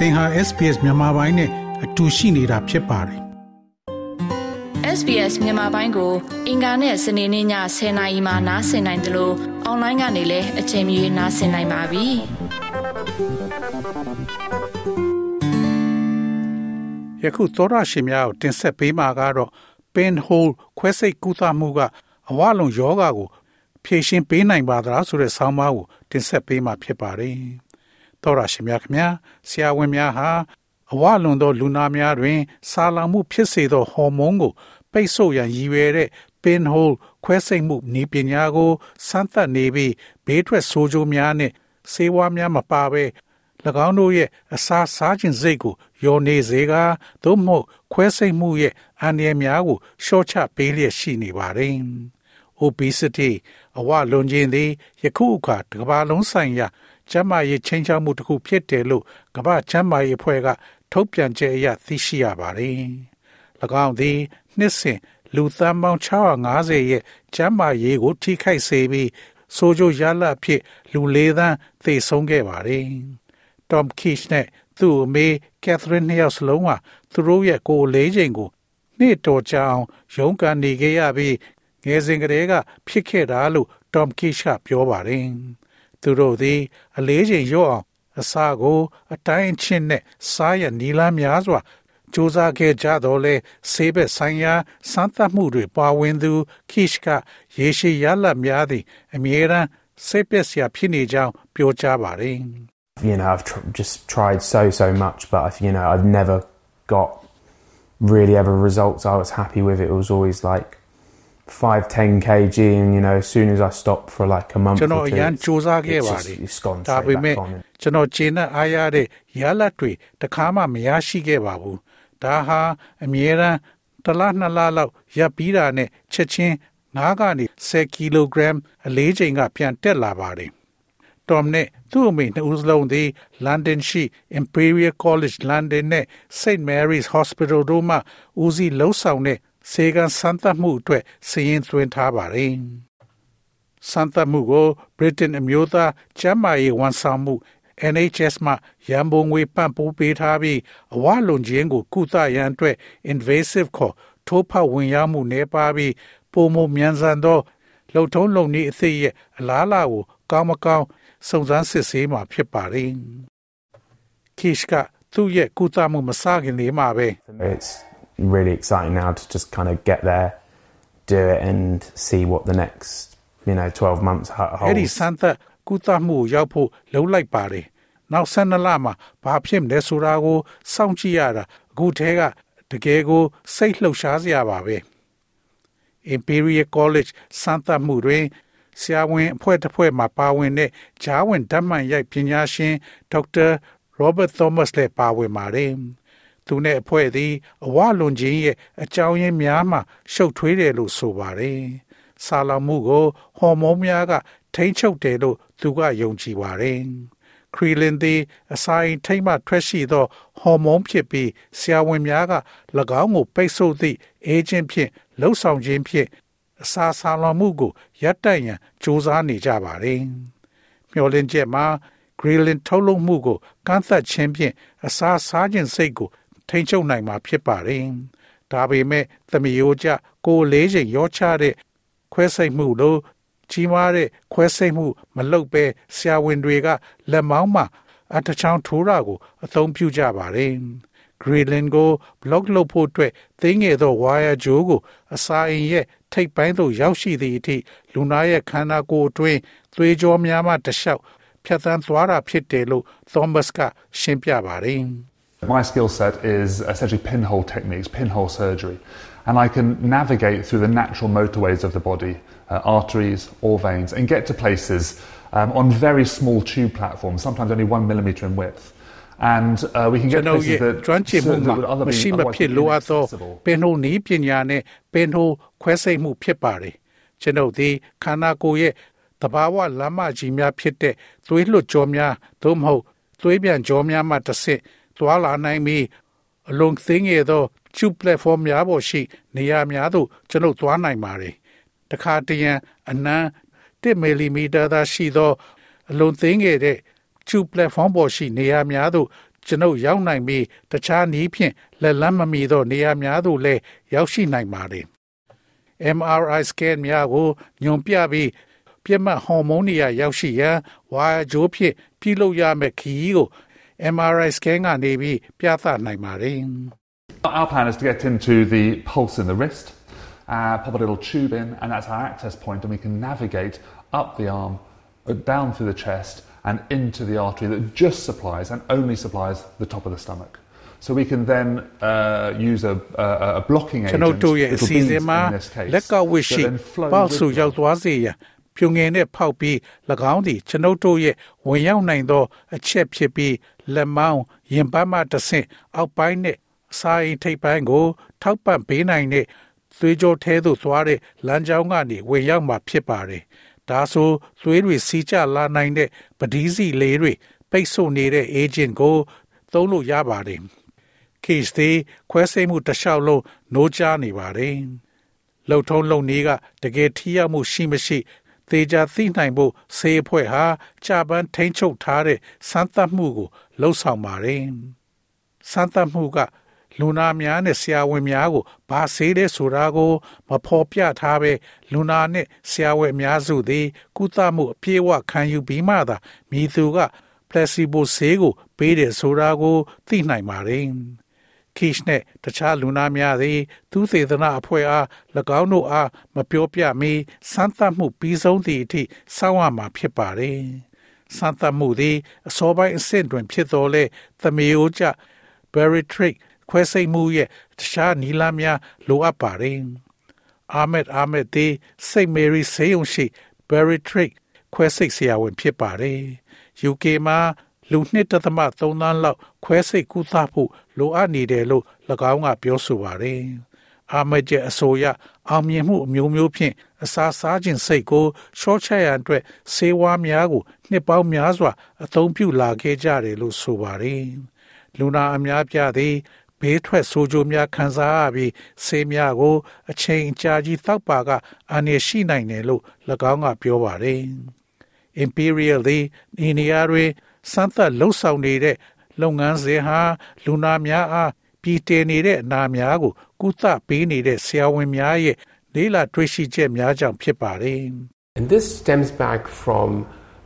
သင်ဟာ SPS မြန်မာပိုင်းနဲ့အတူရှိနေတာဖြစ်ပါတယ် SBS မြန်မာပိုင်းကို အင်ကာနဲ့စနေနေ့ည10:00နာရီမှနားဆင်နိုင်တယ်လို့အွန်လိုင်းကနေလည်းအချိန်မီနားဆင်နိုင်ပါပြီယခုသောရရှိများကိုတင်ဆက်ပေးမှာကတော့ pinhole ခွဲစိတ်ကုသမှုကအဝလုံးယောဂါကို ဖြည့်ရှင်းပေးနိုင်ပါသလားဆိုတဲ့ဆောင်းပါးကိုတင်ဆက်ပေးမှာဖြစ်ပါတယ် တော်ရရှိမြခင်များဆရာဝန်များဟာအဝလွန်သောလူနာများတွင် စာလောင်မှုဖြစ်စေသောဟော်မုန်းကိုပိတ်ဆို့ရန်ရည်ရွယ်တဲ့ pinhole ခွဲစိတ်မှုနည်းပညာကိုစမ်းသပ်နေပြီးဘေးထွက်ဆိုးကျိုးများနဲ့ဆေးဝါးများမပါဘဲ၎င်းတို့ရဲ့အစာစားခြင်းစိတ်ကိုယောနေစေကသို့မဟုတ်ခွဲစိတ်မှုရဲ့အန္တရာယ်များကိုရှော့ချပေးလျက်ရှိနေပါတယ်။ obesity အဝလွန်ခြင်းသည်ယခုအခါတစ်ကမ္ဘာလုံးဆိုင်ရာ ကျန်းမာရေးချင်းချောက်မှုတစ်ခုဖြစ်တယ်လို့ကမ္ဘာ့ကျန်းမာရေးအဖွဲ့ကထုတ်ပြန်ချက်အရသိရှိရပါတယ်။၎င်းသည်နှစ်စဉ်လူသန်းပေါင်း650ရဲ့ကျန်းမာရေးကို ထိခိုက်စေပြီးဆိုကြရလဖြစ် လူလေးသန်းသေဆုံးခဲ့ပါတယ်။ Tom Kish နဲ့သူ့အမေ Catherine နှစ်ယောက်စလုံးဟာသူတို့ရဲ့ကိုယ်လေးချိန်ကိုနေ့တော်ကြာအောင်ရုန်းကန်နေခဲ့ရပြီးငယ်စဉ်ကတည်းကဖြစ်ခဲ့တာလို့ Tom Kish ကပြောပါတယ်။ သူတို့သည်အလေးချိန်ရော့အောင်အစာကို အတိုင်းချင်းနဲ့စားရနီလာများစွာစူးစမ်းခဲ့ကြတော့လဲဆေးဘက်ဆိုင်ရာစမ်းသပ်မှုတွေပါဝင်သူ Kish ကရေရှည်ရလတ်များသည့်အမြဲတမ်းစိတ်ပျက်စရာဖြစ်နေကြောင်းပြောကြားပါတယ်။ you know, I've tr- just tried so so much, but I've, you know, I've never got really ever results I was happy with. It was always like five, ten kg, and you know, as soon as I stopped for like a month ကျွန် or တော် two, အရန် it's, စူးစမ်းခဲ့ it's ပါ just တယ် it's gone ဒါ straight ပေမဲ့ back on. ကျွန်တော်ခြေနဲ့အားရတဲ့ရလတ်တွေတခါမှမရရှိခဲ့ပါဘူးဒါဟာအမြဲတမ်းတစ်လနှစ်လလောက်ရပ်ပြီးတာနဲ့ချက်ချင်း9ကနေ10ကီလိုဂရမ်အလေးချိန်ကပြန်တက်လာပါတယ်။ Tom နဲ့သူ့အမေနှစ်ဦးစလုံးသည် London ရှိ Imperial College London နဲ့ St Mary's Hospital တို့မှဦးစီးလှုပ်ဆောင်တဲ့ စေကံစမ်းသပ်မှုအတွက်စီရင်သွင်းထားပါတယ်။စမ်းသပ်မှုကို Britain အမျိုးသားကျန်းမာရေးဝန်ဆောင်မှု NHS မှရန်ပုံငွေပံ့ပိုးပေးထားပြီးအဝလွန်ခြင်းကိုကုသရန်အတွက် invasive ခေါ်ထိုးဖောက်ဝင်ရောက်မှုနေပါပြီးပုံမမြန်ဆန်သောလုံထုံးလုံနည်းအသည့်ရဲ့အလားအလာကိုကောင်းမကောင်းစုံစမ်းစစ်ဆေးမှာဖြစ်ပါတယ်။ Kish ကသူ့ရဲ့ကုသမှုမစခင်လေးမှာပဲ It's really exciting now to just kind of get there, do it, and see what the next, you know, 12 months ho- အဲ့ဒီ holds. စမ်းသပ်ကုသမှုကိုရောက်ဖို့လှုံ့လိုက်ပါတယ်။နောက်12လမှာဘာဖြစ်မလဲဆိုတာကိုစောင့်ကြည့်ရတာအခုထဲကတကယ်ကိုစိတ်လှုပ်ရှားစရာပါပဲ။ Imperial College စမ်းသပ်မှုတွင်ဆရာဝန်အဖွဲ့တစ်ဖွဲ့မှပါဝင်တဲ့ဂျားဝင်ဓာတ်မှန်ရိုက်ပညာရှင်ဒေါက်တာ Robert Thomas လည်းပါဝင်ပါတယ်။ သူနဲ့အဖွဲ့သည်အဝလွန်ခြင်းရဲ့အကြောင်းရင်းများမှရှုပ်ထွေးတယ်လို့ဆိုပါတယ်။ဆာလောင်မှုကိုဟော်မုန်းများက ထိမ့်ချုပ်တယ်လို့သူကယုံကြည်ပါတယ်။ခရီလင်သည်အစာအိမ်ထိမ့်မှထွက်ရှိသော ဟော်မုန်းဖြစ်ပြီးဆရာဝန်များက၎င်းကိုပိတ်ဆို့သည့်အေဂျင့်ဖြင့်လှုပ်ဆောင်ခြင်းဖြင့်အစာဆာလောင်မှုကိုရပ်တန့်ရန်ကြိုးစားနေကြပါတယ်။မျှော်လင့်ချက်မှာဂရီလင်ထုတ်လုပ်မှုကိုကန့်သတ်ခြင်းဖြင့်အစာစားခြင်းစိတ်ကို ထိန်းချုပ်နိုင်မှာဖြစ်ပါတယ်။ဒါပေမဲ့သမီးရိုးကြကိုယ်လေးချိန်ရောချတဲ့ခွဲစိတ်မှုလို့ကြီးမားတဲ့ခွဲစိတ်မှုမလုပ်ဘဲဆရာဝန်တွေကလက်မောင်းမှာအတချောင်းထိုးတာကို အသုံးပြုကြပါတယ်။ Greenland ကို block လုပ်ဖို့အတွက်သိငယ်သော wire ကြိုးကိုအစာအိမ်ရဲ့ထိပ်ပိုင်းသို့ရောက်ရှိသည့်အထိလူနာရဲ့ခန္ဓာကိုယ်အတွင်းသွေးကြောများမှတစ်လျှောက်ဖြတ်သန်းသွားတာဖြစ်တယ်လို့ Thomas ကရှင်းပြပါတယ်။ My skill set is essentially pinhole techniques, pinhole surgery, and I can navigate through the natural motorways of the body, uh, arteries or veins, and get to places um, on very small tube platforms, sometimes only one millimeter in width. And uh, we can ကျွ get န်တော် places ရဲ့ that, ကျွမ်းကျင်မှု that မှာ would other မရှိ be မ otherwise ဖြစ် be လိုအပ်သော inaccessible. ပင်နှုတ်နည်းပညာနဲ့ပင်နှုတ်ခွဲစိတ်မှုဖြစ်ပါတယ်ကျွန်ုပ်ဒီခန္ဓာကိုယ်ရဲ့တဘာဝလမ်းမကြီးများဖြစ်တဲ့သွေးလွှတ်ကြောများသို့မဟုတ်သွေးပြန်ကြောများမှတစ်ဆင့် သွာလာနိုင်ပြီးအလုံးသိငယ်သော tube platform များပေါ်ရှိ နေရာများသို့ကျွန်ုပ်သွားနိုင်ပါတယ်တခါတရံအနမ်း1မီလီမီတာသာရှိသောအလုံးသိငယ်တဲ့ tube platform ပေါ်ရှိနေရာများသို့ကျွန်ုပ်ရောက်နိုင်ပြီးတခြားနည်းဖြင့်လက်လန်းမမီသောနေရာများသို့လည်းရောက်ရှိနိုင်ပါတယ်။ MRI scan များကိုညွန်ပြပြီးပြတ်မှတ်ဟော်မုန်းတွေရောက်ရှိရန်ဝါယာကြိုးဖြင့်ပြုလုပ်ရမယ့်ခရီးကို MRI scan ကနေပြီးပြသနိုင်ပါတယ်။ Our plan is to get into the pulse in the wrist, uh, pop a little tube in, and that's our access point, and we can navigate up the arm, down through the chest, and into the artery that just supplies and only supplies the top of the stomach. So we can then uh, use a, a, a blocking agent, ကျွန်ုပ်တို့ရဲ့အ little စီအ beads စဉ်မှာ in this case, လက်ကဝတ် that ရှိ then flow ပေါ့ with ဆူ blood. ရောက်သွားစေရန် ဖြူငင်နဲ့ဖောက်ပြီး၎င်းသည်ကျွန်ုပ်တို့ရဲ့ဝင်ရောက်နိုင်သော အချက်ဖြစ်ပြီးလက်မောင်းရင်ပန်းမှတစ်ဆင့်အောက်ပိုင်းနဲ့အစာအိမ်ထိပ်ပိုင်းကို ထောက်ပံ့ပေးနိုင်တဲ့သွေးကြောထဲသို့သွားတဲ့လမ်းကြောင်းကနေဝင်ရောက်မှာဖြစ်ပါတယ်။ဒါဆိုသွေးတွေစီးကျလာနိုင်တဲ့ပဒီးစီလေးတွေပိတ်ဆို့နေတဲ့ agent ကို သုံးလို့ရပါတယ်။ case သည်ခွဲစိတ်မှုတစ်လျှောက်လုံးနိုးကြားနေပါတယ်။လှုပ်ထုံးလုံနည်းကတကယ်ထိရောက်မှုရှိမရှိ သေချာသိနိုင်ဖို့ဆေးအဖွဲ့ဟာကြာပန်းထိန်းချုပ်ထားတဲ့စမ်းသပ်မှုကိုလှုပ်ဆောင်ပါတယ်။စမ်းသပ်မှုကလူနာများနဲ့ဆရာဝန်များကိုဘာဆေးတဲ့ဆိုတာကို မဖော်ပြထားပဲလူနာနဲ့ဆရာဝန်အများစုသည်ကုသမှုအပြည့်အဝခံယူပြီးမှသာမြည်သူက placebo ဆေးကို ပေးတယ်ဆိုတာကိုသိနိုင်ပါတယ်။ Kish နဲ့တခြားလူနာများသည် သူစေတနာအဖွဲ့အား၎င်းတို့အားမပြောပြမီစမ်းသပ်မှုပြီးဆုံးသည့်အထိစောင့်ရမှာဖြစ်ပါတယ်။စမ်းသပ်မှုသည်အစောပိုင်းအဆင့်တွင် ဖြစ်တော်လဲသမီးအိုကြ bariatric ခွဲစိတ်မှုရဲ့တခြားနီလာများလိုအပ်ပါတယ်။ Ahmed Ahmed သည် St. Mary ဆေးရုံရှိ bariatric ခွဲစိတ်ဆရာဝန်ဖြစ်ပါတယ်။ UK မှာ လူ2.3သန်းလောက်ခွဲစိတ်ကုသဖို့လိုအပ်နေတယ်လို့၎င်းကပြောဆိုပါတယ်။အာမတ်ရဲ့အဆိုအရအောင်မြင်မှုအမျိုးမျိုးဖြင့်အစာစားခြင်းစိတ်ကိုရှော့ချရန်အတွက်ဆေးဝါးများကိုနှစ်ပေါင်းများစွာအသုံးပြုလာခဲ့ကြတယ်လို့ဆိုပါတယ်။လူနာအများပြားသည်ဘေးထွက်ဆိုးကျိုးများခံစားရပြီးဆေးများကို အချိန်အကြာကြီးသောက်ပါကအန္တရာယ်ရှိနိုင်တယ်လို့၎င်းကပြောပါတယ်။ Imperial သည်အိန္ဒိယတွင် စမ်းသပ်လှုပ်ဆောင်နေတဲ့လုပ်ငန်းစဉ်ဟာလူနာများအားပြည်တည်နေတဲ့အနာများကိုကုသပေးနေတဲ့ဆရာဝန်များရဲ့လေးလာတွေ့ရှိချက်များကြောင့်ဖြစ်ပါတယ်။ And this stems back from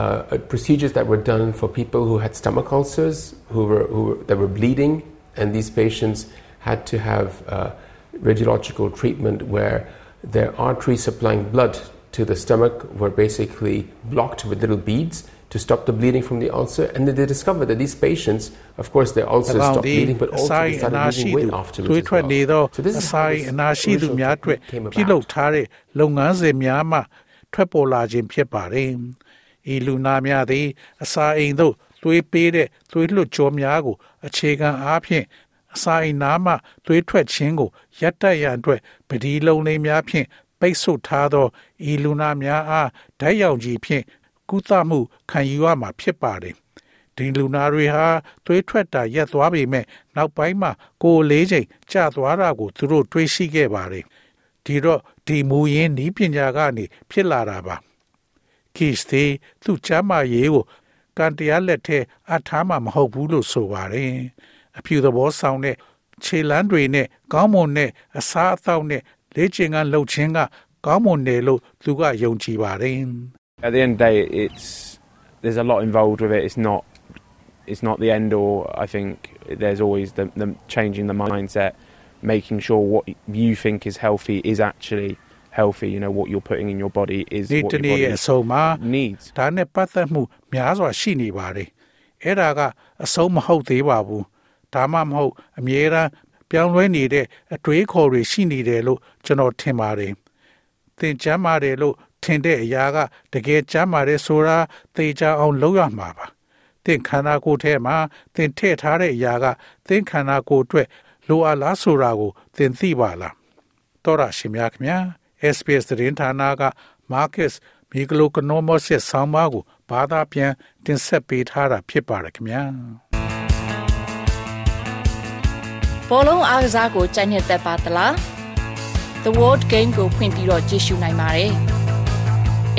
uh, procedures that were done for people who had stomach ulcers, who were, who were, that were bleeding, and these patients had to have uh, radiological treatment where their arteries supplying blood to the stomach were basically blocked with little beads to stop the bleeding from the ulcer. And then they discovered that these patients, of course, their ulcers ၎င်း stopped သည် bleeding, but အ also ဆိုင် they အ started နာရှိ losing သူ weight afterwards. သွေး as ထွက် well. နေသော So this အ is how ဆိုင် this အနာရှိသူ original များအတွက် technique came ပြုလုပ် about. ထားတဲ့လုပ်ငန်းစဉ်များမှထွက်ပေါ်လာခြင်းဖြစ်ပါတယ်။ဤလူနာများသည်အစာအိမ်သို့သွေးပေးတဲ့သွေးလွှတ်ကြောများကို အခြေခံအားဖြင့်အစာအိမ်နားမှသွေးထွက်ခြင်းကိုရပ်တန့်ရန်အတွက်ပဒီလုံးလေးများဖြင့်ပိတ်ဆို့ထားသောဤလူနာများအားဓာတ်ရောင်ခြည်ဖြင့် ကုသမှုခံယူရမှာဖြစ်ပါတယ်။ဒီလူနာတွေဟာသွေးထွက်တာရပ်သွားပေမဲ့နောက်ပိုင်းမှာကိုယ်အလေးချိန်ကျသွားတာကိုသူတို့တွေးရှိခဲ့ပါတယ်။ဒီတော့ဒီမူရင်းဤပညာကနေဖြစ်လာတာပါ။ case သေးသူ့ချမ်းမာရေးကိုကန်တရားလက်ထဲအထားမှာမဟုတ်ဘူးလို့ဆိုပါတယ်။အဖြူသဘောဆောင်တဲ့ခြေလမ်းတွေနဲ့ကောင်းမွန်တဲ့အစားအသောက်နဲ့လေ့ကျင့်ခန်းလုပ်ခြင်းကကောင်းမွန်တယ်လို့သူကယုံကြည်ပါတယ်။ At the end of the day, it's there's a lot involved with it. It's not it's not the end all. I think there's always the, the changing the mindset, making sure what you think is healthy is actually healthy. You know what you're putting in your body is ဒီ what တ your နေ့ body ရဲ့အဆုံးမှာ needs. ဒါနဲ့ပတ်သက်မှုများစွာရှိနေပါတယ်အဲ့ဒါကအဆုံးမဟုတ်သေးပါဘူးဒါမှမဟုတ်အမြဲတမ်းပြောင်းလဲနေတဲ့အတွေးခေါ်တွေရှိနေတယ်လို့ကျွန်တော်ထင်ပါတယ်သင်ချမ်းပါတယ်လို့ ထင်တဲ့အရာကတကယ်ချမ်းပါတယ်ဆိုတာသိကြအောင်လုပ်ရမှာပါသင်ခန္ဓာကိုယ်ထဲမှာသင်ထည့်ထားတဲ့အရာကသင်ခန္ဓာကိုယ်အတွက်လိုအပ်လားဆိုတာကိုသင်သိပါလားတော်ရရှိမြခင်ဗျာ SPS သတင်းဌာနက Marcus မီဂလိုကနိုမော့စ်ရဲ့ဆောင်းပါးကိုဘာသာပြန်တင်ဆက်ပေးထားတာဖြစ်ပါတယ်ခင်ဗျာဘောလုံးအားကစားကိုကြိုက်နှစ်သက်ပါသလား The World Game ကိုဖွင့်ပြီးတော့ကြည့်ရှုနိုင်ပါတယ်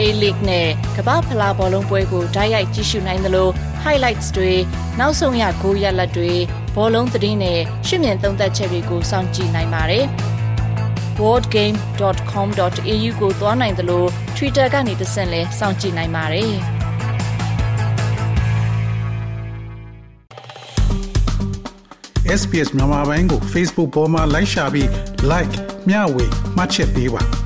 A-League နဲ့ကမ္ဘာဖလားဘောလုံးပွဲကိုဓာတ်ရိုက်ကြည့်ရှုနိုင်သလို highlights တွေနောက်ဆုံးရဂိုးရလဒ်တွေဘောလုံးသတင်းနဲ့ရှုမြင်သုံးသပ်ချက်တွေကိုစောင့်ကြည့်နိုင်ပါတယ်။ worldgame.com.au ကိုသွားနိုင်သလို Twitter ကနေတဆင့်လဲစောင့်ကြည့်နိုင်ပါတယ်။ SPS မြန်မာပိုင်းကို Facebook ပေါ်မှာ like ရှာပြီး like မျှဝေမှတ်ချက်ပေးပါ